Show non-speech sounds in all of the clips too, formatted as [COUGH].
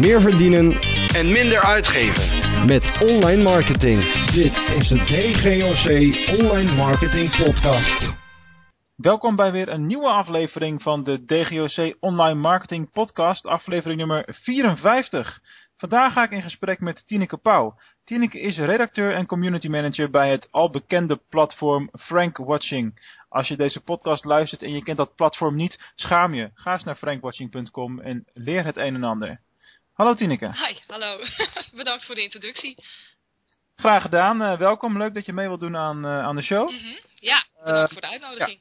meer verdienen en minder uitgeven. met online marketing. Dit is de DGOC Online Marketing Podcast. Welkom bij weer een nieuwe aflevering van de DGOC Online Marketing Podcast, aflevering nummer 54. Vandaag ga ik in gesprek met Tineke Pauw. Tineke is redacteur en community manager bij het al bekende platform Frank Watching. Als je deze podcast luistert en je kent dat platform niet, schaam je. Ga eens naar frankwatching.com en leer het een en ander. Hallo Tineke. Hi, hallo. [LAUGHS] Bedankt voor de introductie. Graag gedaan. Eh, welkom. Leuk dat je mee wilt doen aan, eh, aan de show. Mhm. Ja, bedankt Eh, voor de uitnodiging.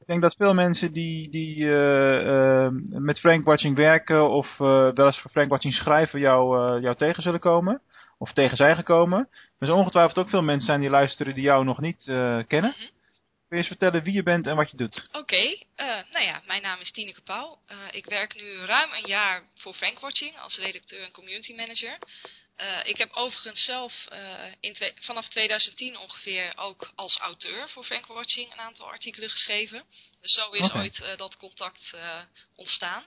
Ik denk dat veel mensen die, die eh, eh, met Frank Watching werken of eh, wel eens voor Frank Watching schrijven jou, eh, jou tegen zullen komen. Of tegen zijn gekomen. Er zullen ongetwijfeld ook veel mensen zijn die luisteren die jou nog niet eh, kennen. Mhm. Je eens vertellen wie je bent en wat je doet? Oké, eh, nou ja, mijn naam is Tineke Pauw. Eh, ik werk nu ruim een jaar voor Frankwatching als redacteur en community manager. Eh, ik heb overigens zelf in vanaf 2010 ongeveer ook als auteur voor Frankwatching een aantal artikelen geschreven. Dus zo is ooit dat contact ontstaan.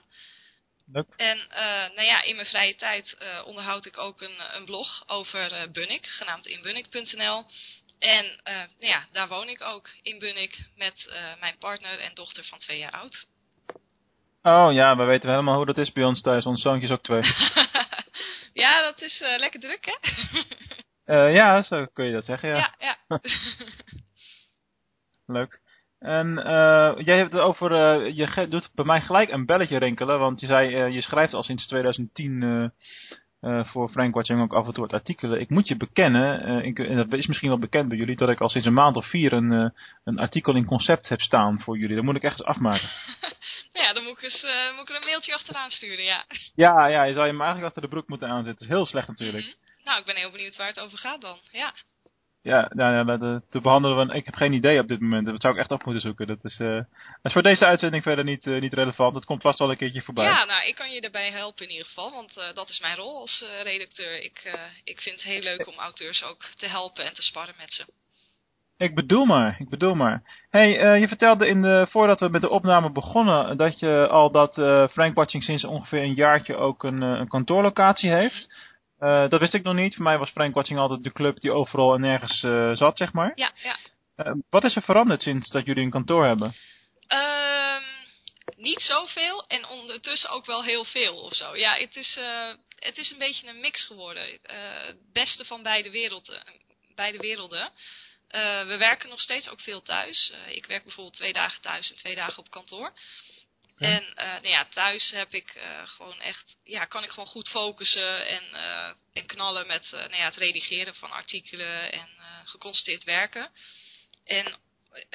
Leuk. En nou ja, in mijn vrije tijd onderhoud ik ook een, een blog over Bunnik, genaamd inbunnik.nl. En eh, nou ja, daar woon ik ook in Bunnik met eh, mijn partner en dochter van twee jaar oud. Oh ja, we weten helemaal hoe dat is bij ons thuis. Ons zoontje is ook twee. [LAUGHS] ja, dat is eh, lekker druk hè? [LAUGHS] Ja, zo kun je dat zeggen, ja. ja. ja. [LAUGHS] Leuk. En jij hebt het over, je doet bij mij gelijk een belletje rinkelen, want je zei, je schrijft al sinds 2010 eh, voor Frank Watching ook af en toe wat artikelen. Ik moet je bekennen, eh, ik, en dat is misschien wel bekend bij jullie, dat ik al sinds een maand of vier een, eh, een artikel in concept heb staan voor jullie. Dat moet ik echt eens afmaken. Nou [LAUGHS] ja, dan moet ik, eens, moet ik er een mailtje achteraan sturen, ja. [LAUGHS] Ja, ja, je zou je me eigenlijk achter de broek moeten aanzetten. Dat is heel slecht natuurlijk. Mhm. Nou, ik ben heel benieuwd waar het over gaat dan. Ja. Ja, nou ja, dat, eh, te behandelen ik heb geen idee op dit moment. Dat zou ik echt op moeten zoeken. Dat is, eh, dat is voor deze uitzending verder niet, eh, niet relevant. Het komt vast wel een keertje voorbij. Ja, nou, ik kan je daarbij helpen in ieder geval, want eh, dat is mijn rol als eh, redacteur. Ik, eh, ik vind het heel leuk om auteurs ook te helpen en te sparren met ze. Ik bedoel maar, ik bedoel maar. hey, eh, je vertelde in de, voordat we met de opname begonnen dat je al dat eh Frank Watching sinds ongeveer een jaartje ook een, eh, een kantoorlocatie heeft. Eh, dat wist ik nog niet. Voor mij was Frank Watching altijd de club die overal en nergens eh, zat, zeg maar. Ja, ja. Eh, wat is er veranderd sinds dat jullie een kantoor hebben? Ehm, niet zoveel en ondertussen ook wel heel veel of zo. Ja, het is, het is een beetje een mix geworden. Het beste van beide werelden. Beide werelden. We werken nog steeds ook veel thuis. Ik werk bijvoorbeeld twee dagen thuis en twee dagen op kantoor. En eh, nou ja, thuis heb ik eh, gewoon echt, ja, kan ik gewoon goed focussen en, eh, en knallen met nou ja, het redigeren van artikelen en geconcentreerd werken. En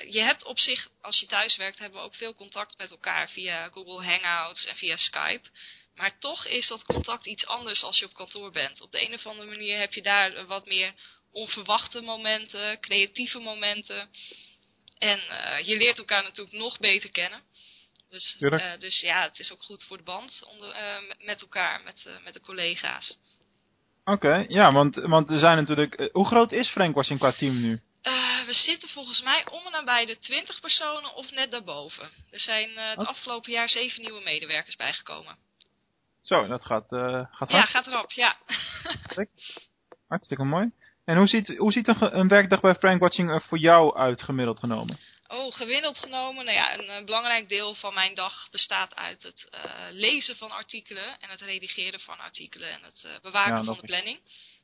je hebt op zich, als je thuis werkt, hebben we ook veel contact met elkaar via Google Hangouts en via Skype. Maar toch is dat contact iets anders als je op kantoor bent. Op de een of andere manier heb je daar wat meer onverwachte momenten, creatieve momenten. En je leert elkaar natuurlijk nog beter kennen. Dus, eh, dus ja, het is ook goed voor de band onder, eh, met, elkaar, met, eh, met de collega's. Oké, ja, want, want er zijn natuurlijk... hoe groot is Frank Watching qua team nu? We zitten volgens mij om en nabij de 20 personen of net daarboven. Er zijn het afgelopen jaar zeven nieuwe medewerkers bijgekomen. Zo, dat gaat, gaat Ja, gaat erop, ja. Hartstikke mooi. En hoe ziet, hoe ziet een, een werkdag bij Frank Watching er voor jou uit, gemiddeld genomen? Oh, gemiddeld genomen, nou ja, een, eh, belangrijk deel van mijn dag bestaat uit het eh, lezen van artikelen en het redigeren van artikelen en het eh, bewaken Ja, van de planning.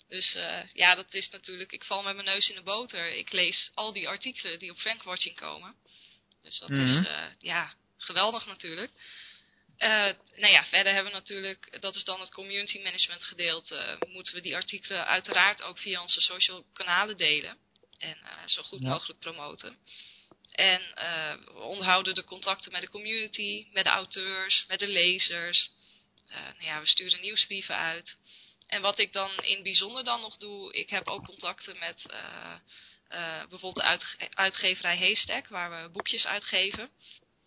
Dus ja, dat is natuurlijk, ik val met mijn neus in de boter. Ik lees al die artikelen die op Frankwatching komen. Dus dat is, Mhm. ja, geweldig natuurlijk. Nou ja, verder hebben we natuurlijk, dat is dan het community management gedeelte, moeten we die artikelen uiteraard ook via onze social kanalen delen. En zo goed Ja. mogelijk promoten. En eh, we onderhouden de contacten met de community, met de auteurs, met de lezers. Eh, nou ja, we sturen nieuwsbrieven uit. En wat ik dan in het bijzonder dan nog doe, ik heb ook contacten met eh, eh, bijvoorbeeld de uitge- uitgeverij Haystack, waar we boekjes uitgeven.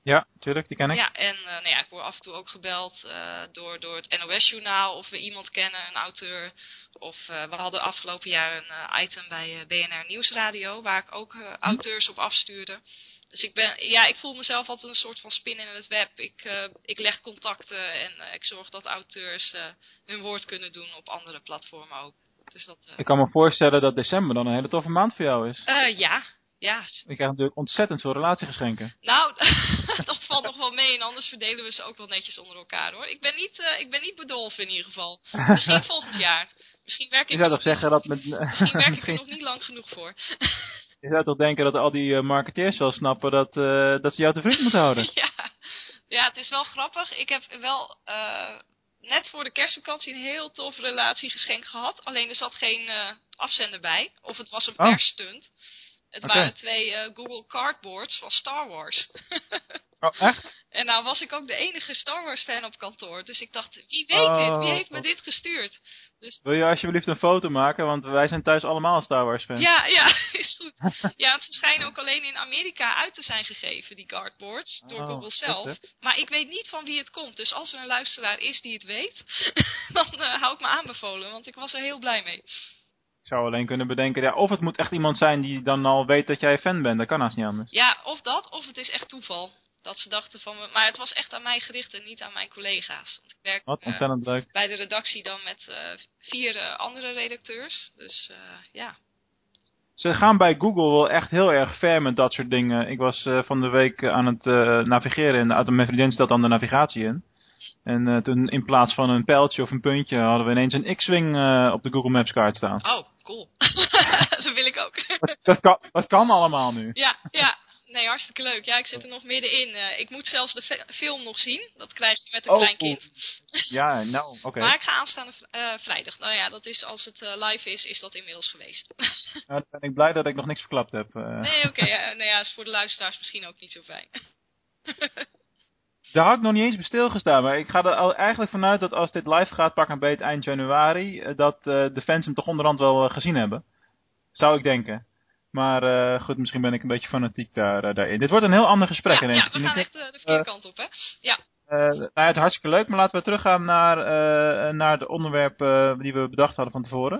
Ja, tuurlijk, die ken ik. Ja, en eh, nou ja, ik word af en toe ook gebeld eh, door, door het NOS-journaal of we iemand kennen, een auteur. Of eh, we hadden afgelopen jaar een item bij BNR Nieuwsradio, waar ik ook auteurs op afstuurde. Dus ik, ben, ja, ik voel mezelf altijd een soort van spin in het web. Ik, uh, ik leg contacten en uh, ik zorg dat auteurs uh, hun woord kunnen doen op andere platformen ook. Dus dat, ik kan me voorstellen dat december dan een hele toffe maand voor jou is. ja, ja. Je krijgt natuurlijk ontzettend veel relatiegeschenken. Nou, [LAUGHS] dat valt nog wel mee en anders verdelen we ze ook wel netjes onder elkaar hoor. Ik ben niet, ik ben niet bedolven in ieder geval. Misschien [LAUGHS] volgend jaar. Misschien werk ik, je zou toch zeggen dat met, [LAUGHS] misschien werk ik er nog niet lang genoeg voor. Je zou toch denken dat al die uh, marketeers wel snappen dat, uh, dat ze jou te vriend moeten houden? ja. ja, het is wel grappig. Ik heb wel uh, net voor de kerstvakantie een heel tof relatiegeschenk gehad. Alleen er zat geen afzender bij. Of het was een Oh. persstunt. Het waren twee Google Cardboards van Star Wars. [LAUGHS] Oh, echt? en nou was ik ook de enige Star Wars fan op kantoor. Dus ik dacht, wie weet Oh, dit? Wie heeft me dit gestuurd? Dus Wil je alsjeblieft een foto maken? Want wij zijn thuis allemaal Star Wars fans. Ja, ja, [LAUGHS] is goed. Ja, want ze schijnen ook alleen in Amerika uit te zijn gegeven, die cardboards, door Oh, Google zelf. Maar ik weet niet van wie het komt. Dus als er een luisteraar is die het weet, [LAUGHS] dan eh, hou ik me aanbevolen, want ik was er heel blij mee. Ik zou alleen kunnen bedenken, ja, of het moet echt iemand zijn die dan al weet dat jij fan bent. Dat kan haast niet anders. Ja, of dat, of het is echt toeval. Dat ze dachten van me, maar het was echt aan mij gericht en niet aan mijn collega's. Want ik werk Wat eh, ontzettend leuk. bij de redactie dan met eh, vier eh, andere redacteurs. Dus ja. Ze gaan bij Google wel echt heel erg ver met dat soort dingen. Ik was van de week aan het navigeren en mijn vriendin stelt dan de navigatie in. En toen in plaats van een pijltje of een puntje hadden we ineens een X-Wing op de Google Maps kaart staan. Oh, cool. [LAUGHS] dat wil ik ook. Dat, kan, dat kan allemaal nu. Ja, ja. Nee, hartstikke leuk. Ja, ik zit er nog middenin. Eh, ik moet zelfs de fi- film nog zien. Dat krijg je met een Oh, klein kind. Ja, nou, [LAUGHS] oké. Maar ik ga aanstaande eh, vrijdag. Nou ja, dat is als het eh, live is, is dat inmiddels geweest. [LAUGHS] Nou, dan ben ik blij dat ik nog niks verklapt heb. nee, oké. nou ja, is voor de luisteraars misschien ook niet zo fijn. Daar had ik nog niet eens bij stilgestaan, maar ik ga er eigenlijk vanuit dat als dit live gaat, pak een beet eind januari, eh, dat eh, de fans hem toch onderhand wel eh, gezien hebben. Zou ik denken. Maar goed, misschien ben ik een beetje fanatiek daar, daarin. Dit wordt een heel ander gesprek ja, ja, we gaan echt de verkeerde kant op, hè? Ja, nou ja, het is hartstikke leuk, maar laten we teruggaan naar, naar de onderwerpen die we bedacht hadden van tevoren.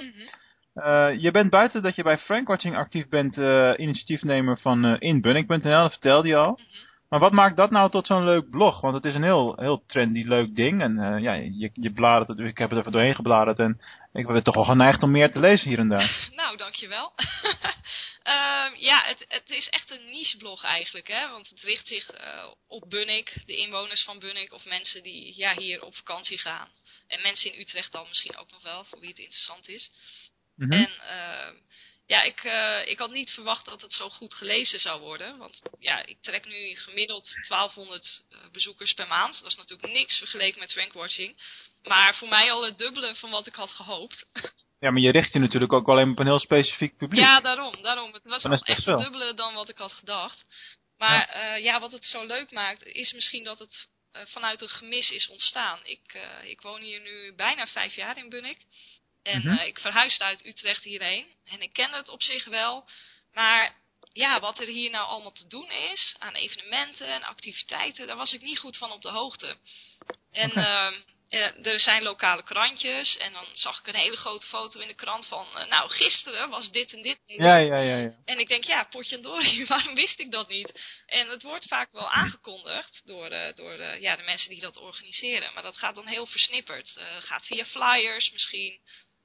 Mhm. Je bent buiten dat je bij Frankwatching actief bent, initiatiefnemer van inbunning.nl, dat vertelde je al. Mhm. Maar wat maakt dat nou tot zo'n leuk blog? Want het is een heel, heel trendy leuk ding. En eh, ja, je, je bladert het, ik heb er even doorheen gebladerd en ik ben toch wel geneigd om meer te lezen hier en daar. [LAUGHS] Nou, dankjewel. [LAUGHS] Ehm ja, het, het is echt een nicheblog eigenlijk, hè. Want het richt zich eh, op Bunnik, de inwoners van Bunnik, of mensen die ja, hier op vakantie gaan. En mensen in Utrecht dan misschien ook nog wel, voor wie het interessant is. Mhm. En ehm, ja, ik, eh, ik had niet verwacht dat het zo goed gelezen zou worden. Want ja, ik trek nu gemiddeld 1200 eh, bezoekers per maand. Dat is natuurlijk niks vergeleken met Frankwatching. Maar voor mij al het dubbele van wat ik had gehoopt. Ja, maar je richt je natuurlijk ook alleen op een heel specifiek publiek. Ja, daarom, daarom. Het was het echt het dubbele dan wat ik had gedacht. Maar ja, ja wat het zo leuk maakt, is misschien dat het eh, vanuit een gemis is ontstaan. Ik, eh, ik woon hier nu bijna vijf jaar in Bunnik. En Mhm. eh, ik verhuisde uit Utrecht hierheen. En ik ken het op zich wel. Maar ja, wat er hier nou allemaal te doen is, aan evenementen en activiteiten, daar was ik niet goed van op de hoogte. En ehm, eh, er zijn lokale krantjes en dan zag ik een hele grote foto in de krant van, eh, nou gisteren was dit en dit. ja, ja, ja. ja. En ik denk, ja, potjandori, [LAUGHS] waarom wist ik dat niet? En het wordt vaak wel aangekondigd door, eh, door ja, de mensen die dat organiseren. Maar dat gaat dan heel versnipperd. Gaat via flyers misschien.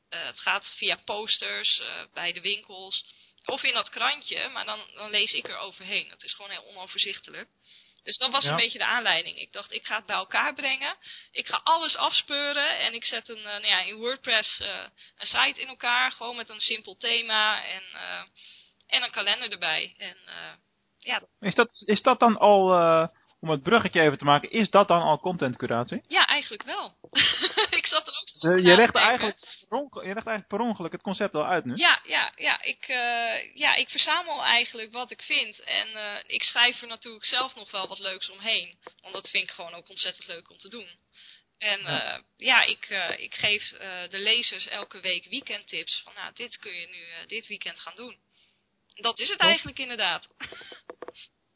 Eh, het gaat via posters eh, bij de winkels. Of in dat krantje, maar dan, dan lees ik er overheen. Het is gewoon heel onoverzichtelijk. Dus dat was Ja. een beetje de aanleiding. Ik dacht, ik ga het bij elkaar brengen. Ik ga alles afspeuren en ik zet een, eh, nou ja, in WordPress een site in elkaar. Gewoon met een simpel thema en, en een kalender erbij. En ja, dat- Is, dat, is dat dan al, om het bruggetje even te maken, is dat dan al content curatie? ja, eigenlijk wel. [LAUGHS] ik zat er ook zo Eh, je, legt eigenlijk, je legt eigenlijk per ongeluk het concept al uit nu. Ja, ja, ja. Ik, eh, ja, ik verzamel eigenlijk wat ik vind. En eh, ik schrijf er natuurlijk zelf nog wel wat leuks omheen. Want dat vind ik gewoon ook ontzettend leuk om te doen. En Ja. ja, ik, ik geef de lezers elke week weekendtips. Van nou, dit kun je nu dit weekend gaan doen. Dat is het eigenlijk inderdaad. [LAUGHS]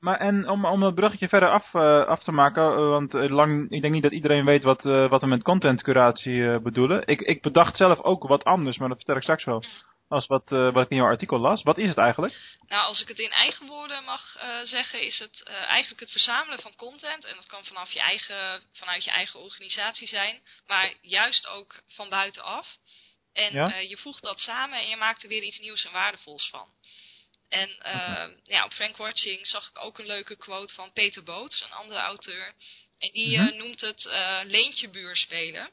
Maar en om, om het bruggetje verder af, eh, af te maken, eh, want eh, lang, ik denk niet dat iedereen weet wat, wat we met content curatie eh, bedoelen. Ik, ik bedacht zelf ook wat anders, maar dat vertel ik straks wel. als wat, wat ik in jouw artikel las. Wat is het eigenlijk? Nou, als ik het in eigen woorden mag zeggen, is het eigenlijk het verzamelen van content. En dat kan vanaf je eigen, vanuit je eigen organisatie zijn, maar juist ook van buitenaf. En je voegt dat samen en je maakt er weer iets nieuws en waardevols van. En uh, ja, op Frank Watching zag ik ook een leuke quote van Peter Boots, een andere auteur. En die mm noemt het uh, leentjebuur spelen.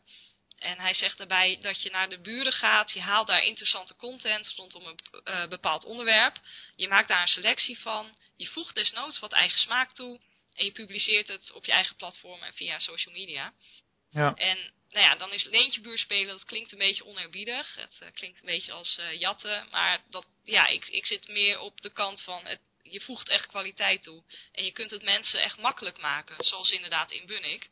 En hij zegt daarbij dat je naar de buren gaat, je haalt daar interessante content rondom een uh, bepaald onderwerp. Je maakt daar een selectie van, je voegt desnoods wat eigen smaak toe en je publiceert het op je eigen platform en via social media. Ja. En nou ja, dan is leentjebuur spelen, dat klinkt een beetje oneerbiedig. Het uh, klinkt een beetje als uh, jatten. Maar dat, ja, ik, ik zit meer op de kant van, het, je voegt echt kwaliteit toe. En je kunt het mensen echt makkelijk maken, zoals inderdaad in Bunnik.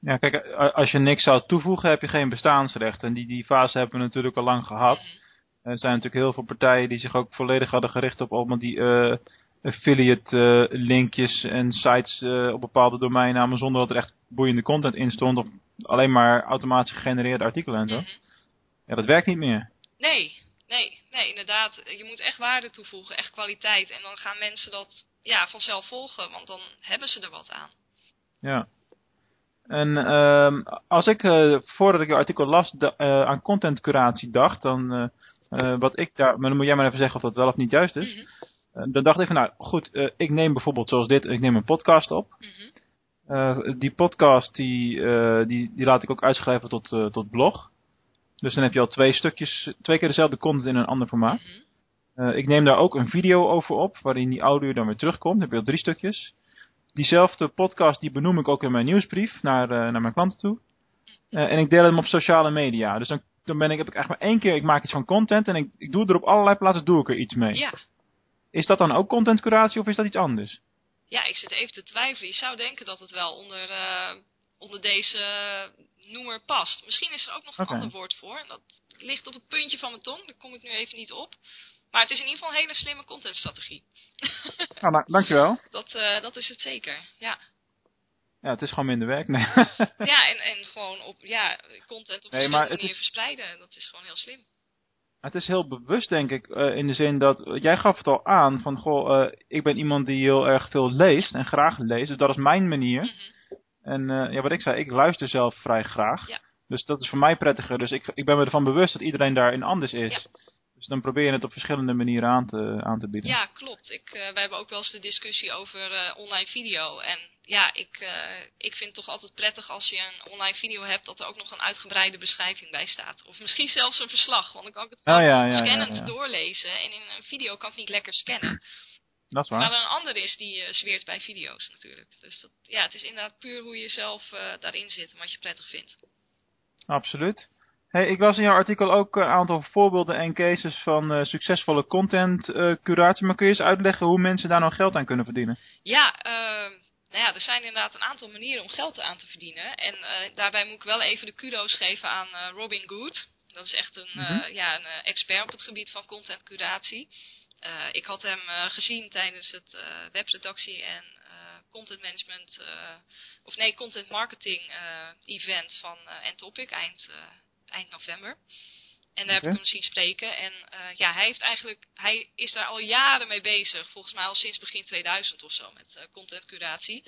Ja, kijk, als je niks zou toevoegen, heb je geen bestaansrecht. En die, die fase hebben we natuurlijk al lang gehad. Mhm. Er zijn natuurlijk heel veel partijen die zich ook volledig hadden gericht op allemaal die uh, affiliate linkjes en sites op bepaalde domeinnamen zonder dat er echt boeiende content in stond. Of alleen maar automatisch gegenereerde artikelen en zo. Mhm. Ja, dat werkt niet meer. Nee, nee, nee, inderdaad. Je moet echt waarde toevoegen, echt kwaliteit. En dan gaan mensen dat ja, vanzelf volgen, want dan hebben ze er wat aan. Ja. En uh, als ik, uh, voordat ik je artikel las, uh, aan contentcuratie dacht, dan, uh, wat ik daar, maar dan moet jij maar even zeggen of dat wel of niet juist is. Mhm. dan dacht ik van, nou goed, ik neem bijvoorbeeld zoals dit, ik neem een podcast op. Mm uh, die podcast die, uh, die, die laat ik ook uitschrijven tot, uh, tot blog. Dus dan heb je al twee stukjes, twee keer dezelfde content in een ander formaat. Mm ik neem daar ook een video over op, waarin die audio dan weer terugkomt. Dan heb je al drie stukjes. Diezelfde podcast die benoem ik ook in mijn nieuwsbrief naar, naar mijn klanten toe. en ik deel hem op sociale media. Dus dan, dan ben ik, heb ik echt maar één keer, ik maak iets van content en ik, ik doe er op allerlei plaatsen doe ik er iets mee. Ja. Is dat dan ook contentcuratie of is dat iets anders? Ja, ik zit even te twijfelen. Je zou denken dat het wel onder, uh, onder deze noemer past. Misschien is er ook nog een ander woord voor. Dat ligt op het puntje van mijn tong. Daar kom ik nu even niet op. Maar het is in ieder geval een hele slimme contentstrategie. [LAUGHS] nou, dankjewel. [LAUGHS] Dat, uh, dat is het zeker, ja. Ja, het is gewoon minder werk, nee. ja, en, en gewoon op, ja, content op verschillende manieren is... verspreiden. Dat is gewoon heel slim. Het is heel bewust, denk ik, uh, in de zin dat, jij gaf het al aan, van goh, uh, ik ben iemand die heel erg veel leest en graag leest, dus dat is mijn manier. Mm -hmm. En ja, wat ik zei, ik luister zelf vrij graag. Ja. Dus dat is voor mij prettiger. Dus ik, ik ben me ervan bewust dat iedereen daarin anders is. Ja. Dan probeer je het op verschillende manieren aan te, aan te bieden. Ja, klopt. Ik, uh, wij hebben ook wel eens de discussie over uh, online video. En ja, ik, uh, ik vind het toch altijd prettig als je een online video hebt dat er ook nog een uitgebreide beschrijving bij staat. Of misschien zelfs een verslag, want dan kan ik het oh, ja, ja, scannend ja, doorlezen. En in een video kan ik niet lekker scannen. Dat is waar. Maar er een ander is die zweert bij video's natuurlijk. Dus dat, ja, het is inderdaad puur hoe je zelf daarin zit en wat je prettig vindt. Absoluut. Hey, ik las in jouw artikel ook een aantal voorbeelden en cases van uh, succesvolle content uh, curatie. Maar kun je eens uitleggen hoe mensen daar nou geld aan kunnen verdienen? Ja, uh, nou ja, er zijn inderdaad een aantal manieren om geld aan te verdienen. En daarbij moet ik wel even de kudo's geven aan Robin Good. Dat is echt een, mm -hmm. ja, een expert op het gebied van content curatie. ik had hem gezien tijdens het webredactie en content management, of nee, content marketing event van Entopic eind eind november. En daar heb ik hem zien spreken. En uh, ja, hij heeft eigenlijk, hij is daar al jaren mee bezig. Volgens mij al sinds begin 2000 of zo met uh, content curatie.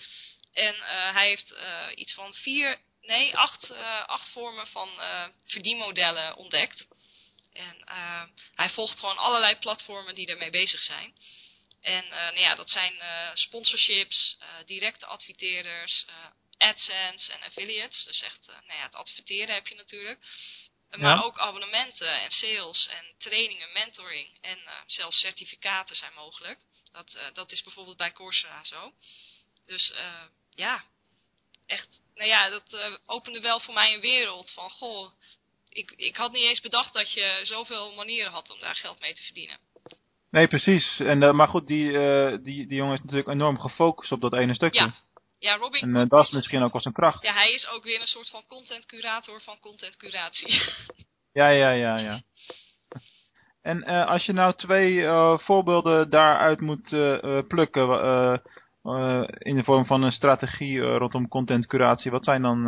En uh, hij heeft iets van vier, nee, acht, acht vormen van verdienmodellen ontdekt. En hij volgt gewoon allerlei platformen die ermee bezig zijn. En nou ja, dat zijn sponsorships, directe adverteerders, AdSense en affiliates. Dus echt, uh, nou ja, het adverteren heb je natuurlijk. Maar ook abonnementen en sales en trainingen, mentoring en uh, zelfs certificaten zijn mogelijk. Dat, uh, dat is bijvoorbeeld bij Coursera zo. Dus ja, echt, nou ja, dat opende wel voor mij een wereld van, goh, ik, ik had niet eens bedacht dat je zoveel manieren had om daar geld mee te verdienen. Nee, precies. En, maar goed, die, die, die jongen is natuurlijk enorm gefocust op dat ene stukje. Ja, ja, Robin... En uh, dat is misschien ook wel zijn kracht. Ja, hij is ook weer een soort van content curator van content curatie. [LAUGHS] ja, ja, ja, ja. En uh, als je nou twee uh, voorbeelden daaruit moet plukken, in de vorm van een strategie rondom contentcuratie. Wat zijn dan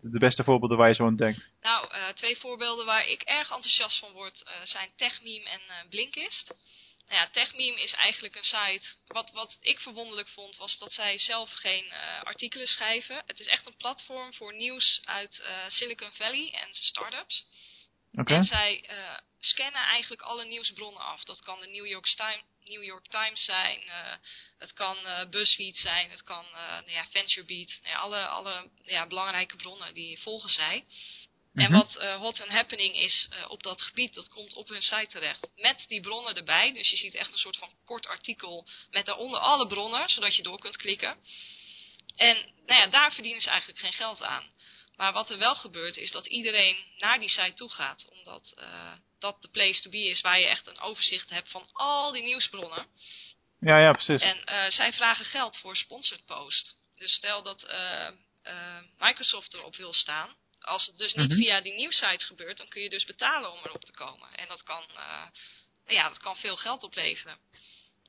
de beste voorbeelden waar je zo aan denkt? Nou, twee voorbeelden waar ik erg enthousiast van word zijn TechMeme en Blinkist. Nou ja, TechMeme is eigenlijk een site. Wat, wat ik verwonderlijk vond, was dat zij zelf geen uh, artikelen schrijven. Het is echt een platform voor nieuws uit uh, Silicon Valley en startups. Okay. En zij uh, scannen eigenlijk alle nieuwsbronnen af. Dat kan de New York, Time, New York Times zijn, het kan BuzzFeed zijn, het kan nou ja, VentureBeat. Nou ja, alle alle ja, belangrijke bronnen die volgen zij. En Mhm. wat uh, hot and happening is uh, op dat gebied, dat komt op hun site terecht. Met die bronnen erbij. Dus je ziet echt een soort van kort artikel met daaronder alle bronnen, zodat je door kunt klikken. En nou ja, daar verdienen ze eigenlijk geen geld aan. Maar wat er wel gebeurt is dat iedereen naar die site toe gaat. Omdat uh, dat de place to be is waar je echt een overzicht hebt van al die nieuwsbronnen. Ja, ja, precies. En zij vragen geld voor sponsored post. Dus stel dat Microsoft erop wil staan als het dus niet Mhm. via die nieuwsites gebeurt, dan kun je dus betalen om erop te komen. En dat kan, uh, ja, dat kan veel geld opleveren.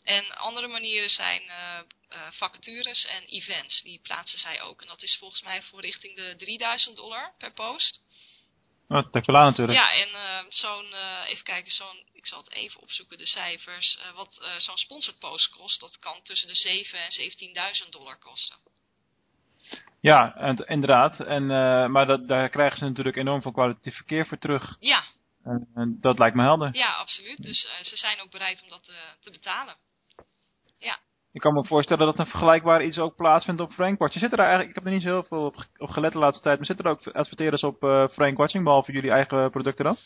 En andere manieren zijn uh, uh, vacatures en events. Die plaatsen zij ook. En dat is volgens mij voor richting de 3000 dollar per post. Oh, dat aan natuurlijk. Ja, en zo'n, even kijken, zo'n, ik zal het even opzoeken, de cijfers. wat zo'n sponsored post kost, dat kan tussen de 7 en 17.000 dollar kosten. Ja, en, inderdaad. En, uh, maar dat, daar krijgen ze natuurlijk enorm veel kwalitatief verkeer voor terug. Ja. En, en dat lijkt me helder. Ja, absoluut. Dus uh, ze zijn ook bereid om dat uh, te betalen. Ja. Ik kan me voorstellen dat een vergelijkbaar iets ook plaatsvindt op Frankwatch. Zit er daar eigenlijk, ik heb er niet zo heel veel op, op gelet de laatste tijd, maar zitten er ook adverteerders op Frankwatching, behalve jullie eigen producten dan?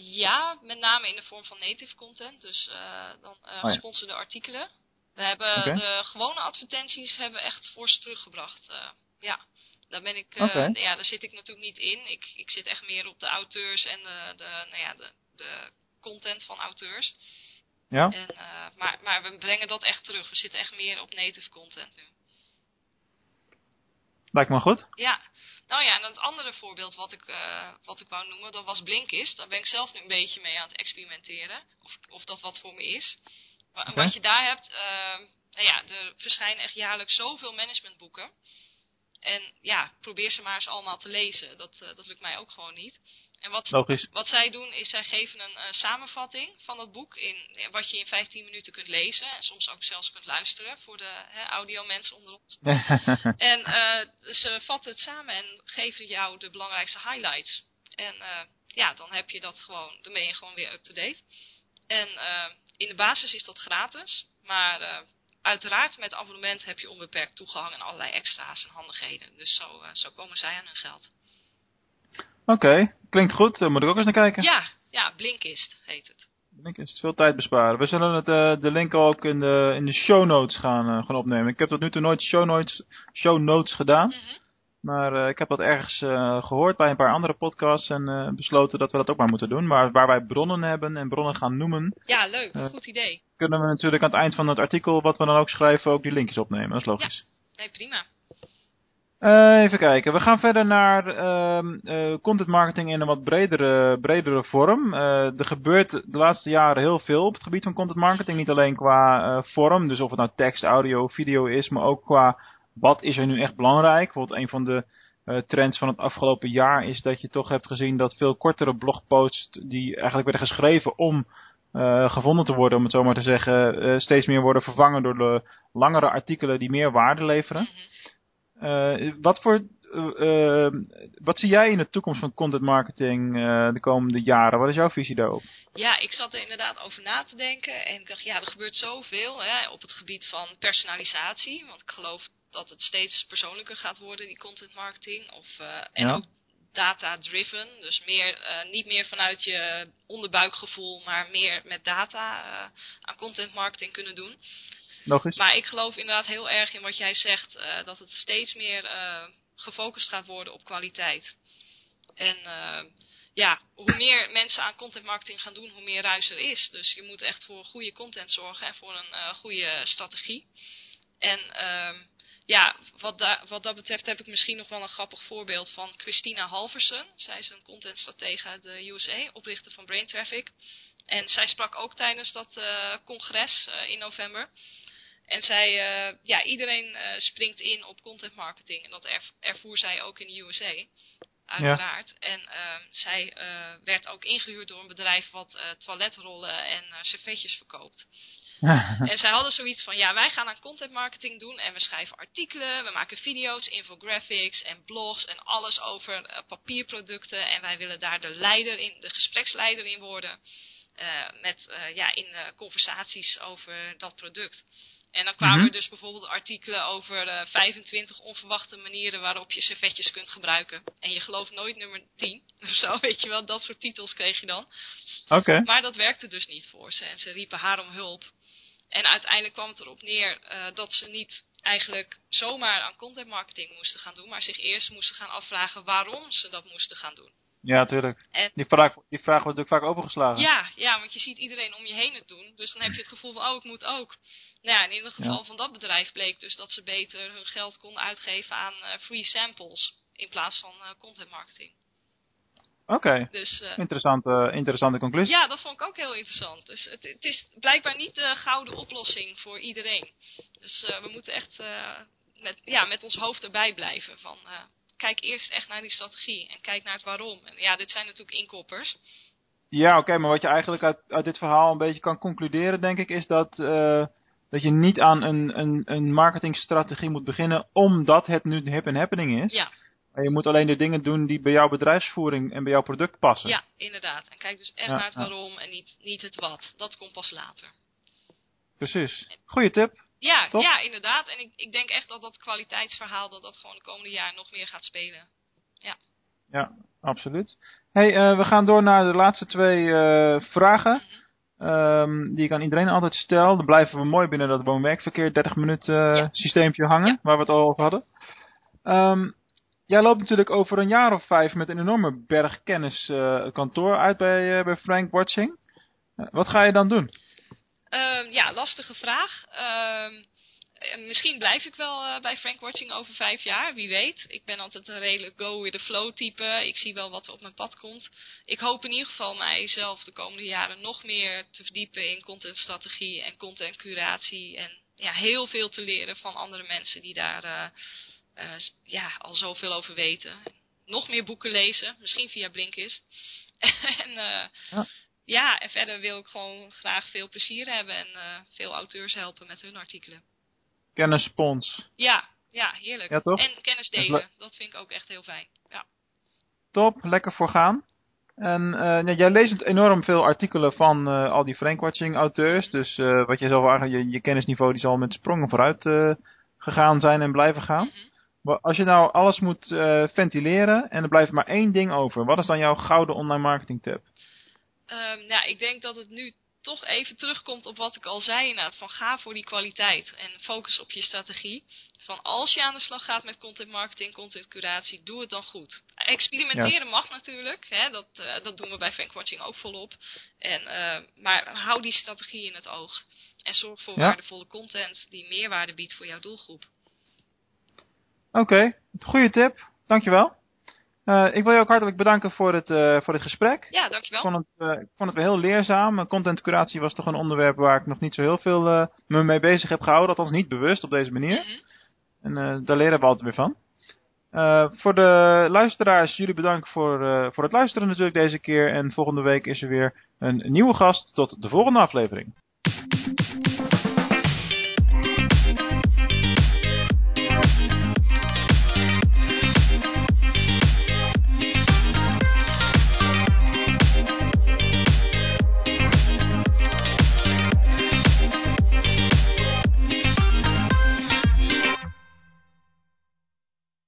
Ja, met name in de vorm van native content, dus dan gesponsorde oh, ja. artikelen. We hebben okay. de gewone advertenties hebben echt fors teruggebracht. Uh, ja, daar ben ik, uh, okay. ja, daar zit ik natuurlijk niet in. Ik, ik zit echt meer op de auteurs en de, de, nou ja, de, de content van auteurs. Ja. En, uh, maar, maar we brengen dat echt terug. We zitten echt meer op native content nu. Lijkt me goed. Ja. Nou ja, en het andere voorbeeld wat ik, uh, wat ik wou noemen, dat was Blinkist. Daar ben ik zelf nu een beetje mee aan het experimenteren. Of, of dat wat voor me is. Okay. Wat je daar hebt, uh, nou ja, er verschijnen echt jaarlijks zoveel managementboeken. En ja, probeer ze maar eens allemaal te lezen. Dat, uh, dat lukt mij ook gewoon niet. En wat, Logisch. wat zij doen is, zij geven een uh, samenvatting van dat boek in wat je in 15 minuten kunt lezen. En soms ook zelfs kunt luisteren voor de hè, audiomensen onder ons. [LAUGHS] en uh, ze vatten het samen en geven jou de belangrijkste highlights. En ja, dan heb je dat gewoon, dan ben je gewoon weer up-to-date. En in de basis is dat gratis, maar uh, uiteraard met abonnement heb je onbeperkt toegang en allerlei extra's en handigheden. Dus zo, uh, zo komen zij aan hun geld. Oké, okay. klinkt goed. Daar moet ik ook eens naar kijken. Ja, ja Blinkist heet het. Blinkist, veel tijd besparen. We zullen het, uh, de link ook in de, in de show notes gaan, gaan opnemen. Ik heb tot nu toe nooit show notes, show notes gedaan. Mm -hmm. Maar uh, ik heb dat ergens uh, gehoord bij een paar andere podcasts en uh, besloten dat we dat ook maar moeten doen. Maar waar wij bronnen hebben en bronnen gaan noemen... Ja, leuk. goed idee. Kunnen we natuurlijk aan het eind van het artikel, wat we dan ook schrijven, ook die linkjes opnemen. Dat is logisch. Ja, nee, prima. Even kijken. We gaan verder naar uh, content marketing in een wat bredere, bredere vorm. er gebeurt de laatste jaren heel veel op het gebied van content marketing. Niet alleen qua vorm, dus of het nou tekst, audio, video is, maar ook qua wat is er nu echt belangrijk? Bijvoorbeeld een van de uh, trends van het afgelopen jaar is dat je toch hebt gezien dat veel kortere blogposts die eigenlijk werden geschreven om uh, gevonden te worden, om het zo maar te zeggen, uh, steeds meer worden vervangen door de langere artikelen die meer waarde leveren. Uh, wat voor wat zie jij in de toekomst van content marketing de komende jaren? Wat is jouw visie daarop? Ja, ik zat er inderdaad over na te denken en ik dacht, ja, er gebeurt zoveel hè, op het gebied van personalisatie, want ik geloof dat het steeds persoonlijker gaat worden, die content marketing. Of, uh, en ja. ook data-driven, dus meer, uh, niet meer vanuit je onderbuikgevoel, maar meer met data uh, aan content marketing kunnen doen. Logisch. Maar ik geloof inderdaad heel erg in wat jij zegt, dat het steeds meer gefocust gaat worden op kwaliteit. En ja, hoe meer mensen aan content marketing gaan doen, hoe meer ruis er is. Dus je moet echt voor goede content zorgen en voor een goede strategie. En uh, ja, wat, da wat dat betreft heb ik misschien nog wel een grappig voorbeeld van Christina Halversen. Zij is een contentstratege uit de USA, oprichter van Brain Traffic. En zij sprak ook tijdens dat uh, congres uh, in november. En zij, uh, ja, iedereen springt in op content marketing. En dat erv ervoer zij ook in de USA. Uiteraard. Ja. En uh, zij werd ook ingehuurd door een bedrijf wat toiletrollen en servetjes verkoopt. [LAUGHS] en zij hadden zoiets van, ja, wij gaan aan content marketing doen en we schrijven artikelen, we maken video's, infographics en blogs en alles over uh, papierproducten. En wij willen daar de leider in, de gespreksleider in worden. Uh, met, uh, ja, in conversaties over dat product. En dan kwamen mm -hmm. er dus bijvoorbeeld artikelen over uh, 25 onverwachte manieren waarop je servetjes kunt gebruiken. En je gelooft nooit nummer 10 [LAUGHS] of zo, weet je wel. Dat soort titels kreeg je dan. Oké. Okay. Maar dat werkte dus niet voor ze. En ze riepen haar om hulp. En uiteindelijk kwam het erop neer uh, dat ze niet eigenlijk zomaar aan content marketing moesten gaan doen. Maar zich eerst moesten gaan afvragen waarom ze dat moesten gaan doen. Ja, tuurlijk. En, die, vraag, die vraag wordt natuurlijk vaak overgeslagen. Ja, ja, want je ziet iedereen om je heen het doen. Dus dan heb je het gevoel van, oh, ik moet ook. Nou ja, in ieder geval ja. van dat bedrijf bleek dus dat ze beter hun geld konden uitgeven aan uh, free samples. In plaats van uh, content marketing. Oké, okay. dus, uh, interessante, interessante conclusie. Ja, dat vond ik ook heel interessant. Dus het, het is blijkbaar niet de gouden oplossing voor iedereen. Dus we moeten echt met, ja, met ons hoofd erbij blijven. Van, kijk eerst echt naar die strategie en kijk naar het waarom. En ja, dit zijn natuurlijk inkoppers. Ja, oké, okay, maar wat je eigenlijk uit, uit dit verhaal een beetje kan concluderen, denk ik, is dat, dat je niet aan een, een, een marketingstrategie moet beginnen omdat het nu hip en happening is. Ja. Maar je moet alleen de dingen doen die bij jouw bedrijfsvoering en bij jouw product passen. Ja, inderdaad. En kijk dus echt ja, naar het waarom en niet, niet het wat. Dat komt pas later. Precies. Goeie tip. Ja, ja, inderdaad. En ik, ik denk echt dat dat kwaliteitsverhaal, dat dat gewoon de komende jaren nog meer gaat spelen. Ja. Ja, absoluut. hey, uh, we gaan door naar de laatste twee uh, vragen. Mm -hmm. um, die ik aan iedereen altijd stel. Dan blijven we mooi binnen dat woon-werkverkeer 30 minuten uh, ja. systeempje hangen, ja. waar we het al over hadden. Um, jij loopt natuurlijk over een jaar of vijf met een enorme berg kennis het kantoor uit bij, bij Frank Watching. wat ga je dan doen? Uh, ja, lastige vraag. Uh, misschien blijf ik wel bij Frank Watching over vijf jaar, wie weet. Ik ben altijd een redelijk go with the flow type. Ik zie wel wat er op mijn pad komt. Ik hoop in ieder geval mijzelf de komende jaren nog meer te verdiepen in contentstrategie en contentcuratie. En ja, heel veel te leren van andere mensen die daar uh, ja, al zoveel over weten. Nog meer boeken lezen, misschien via Blinkist. [LAUGHS] en ja ja, en verder wil ik gewoon graag veel plezier hebben en uh, veel auteurs helpen met hun artikelen. Kennisspons. Ja, ja, heerlijk. Ja, toch? En kennis delen, dat vind ik ook echt heel fijn. Ja. Top, lekker voor gaan. En uh, jij leest enorm veel artikelen van uh, al die Frankwatching auteurs. Dus uh, wat je zelf eigenlijk, je, je kennisniveau die zal met sprongen vooruit gegaan zijn en blijven gaan. Mm -hmm. Als je nou alles moet ventileren en er blijft maar één ding over. Wat is dan jouw gouden online marketing tip? Um, nou, ik denk dat het nu toch even terugkomt op wat ik al zei inderdaad. Van ga voor die kwaliteit en focus op je strategie. Van als je aan de slag gaat met content marketing, content curatie, doe het dan goed. Experimenteren ja. mag natuurlijk. Hè, dat, uh, dat doen we bij Frankwatching ook volop. En, uh, maar hou die strategie in het oog. En zorg voor ja. waardevolle content die meerwaarde biedt voor jouw doelgroep. Oké, okay. goede tip. Dankjewel. Uh, ik wil je ook hartelijk bedanken voor het, uh, voor het gesprek. Ja, dankjewel. Ik vond het, uh, ik vond het wel heel leerzaam. Contentcuratie was toch een onderwerp waar ik nog niet zo heel veel me mee bezig heb gehouden. Althans niet bewust op deze manier. Mm -hmm. En daar leren we altijd weer van. voor de luisteraars, jullie bedankt voor, voor het luisteren natuurlijk deze keer. En volgende week is er weer een nieuwe gast. Tot de volgende aflevering.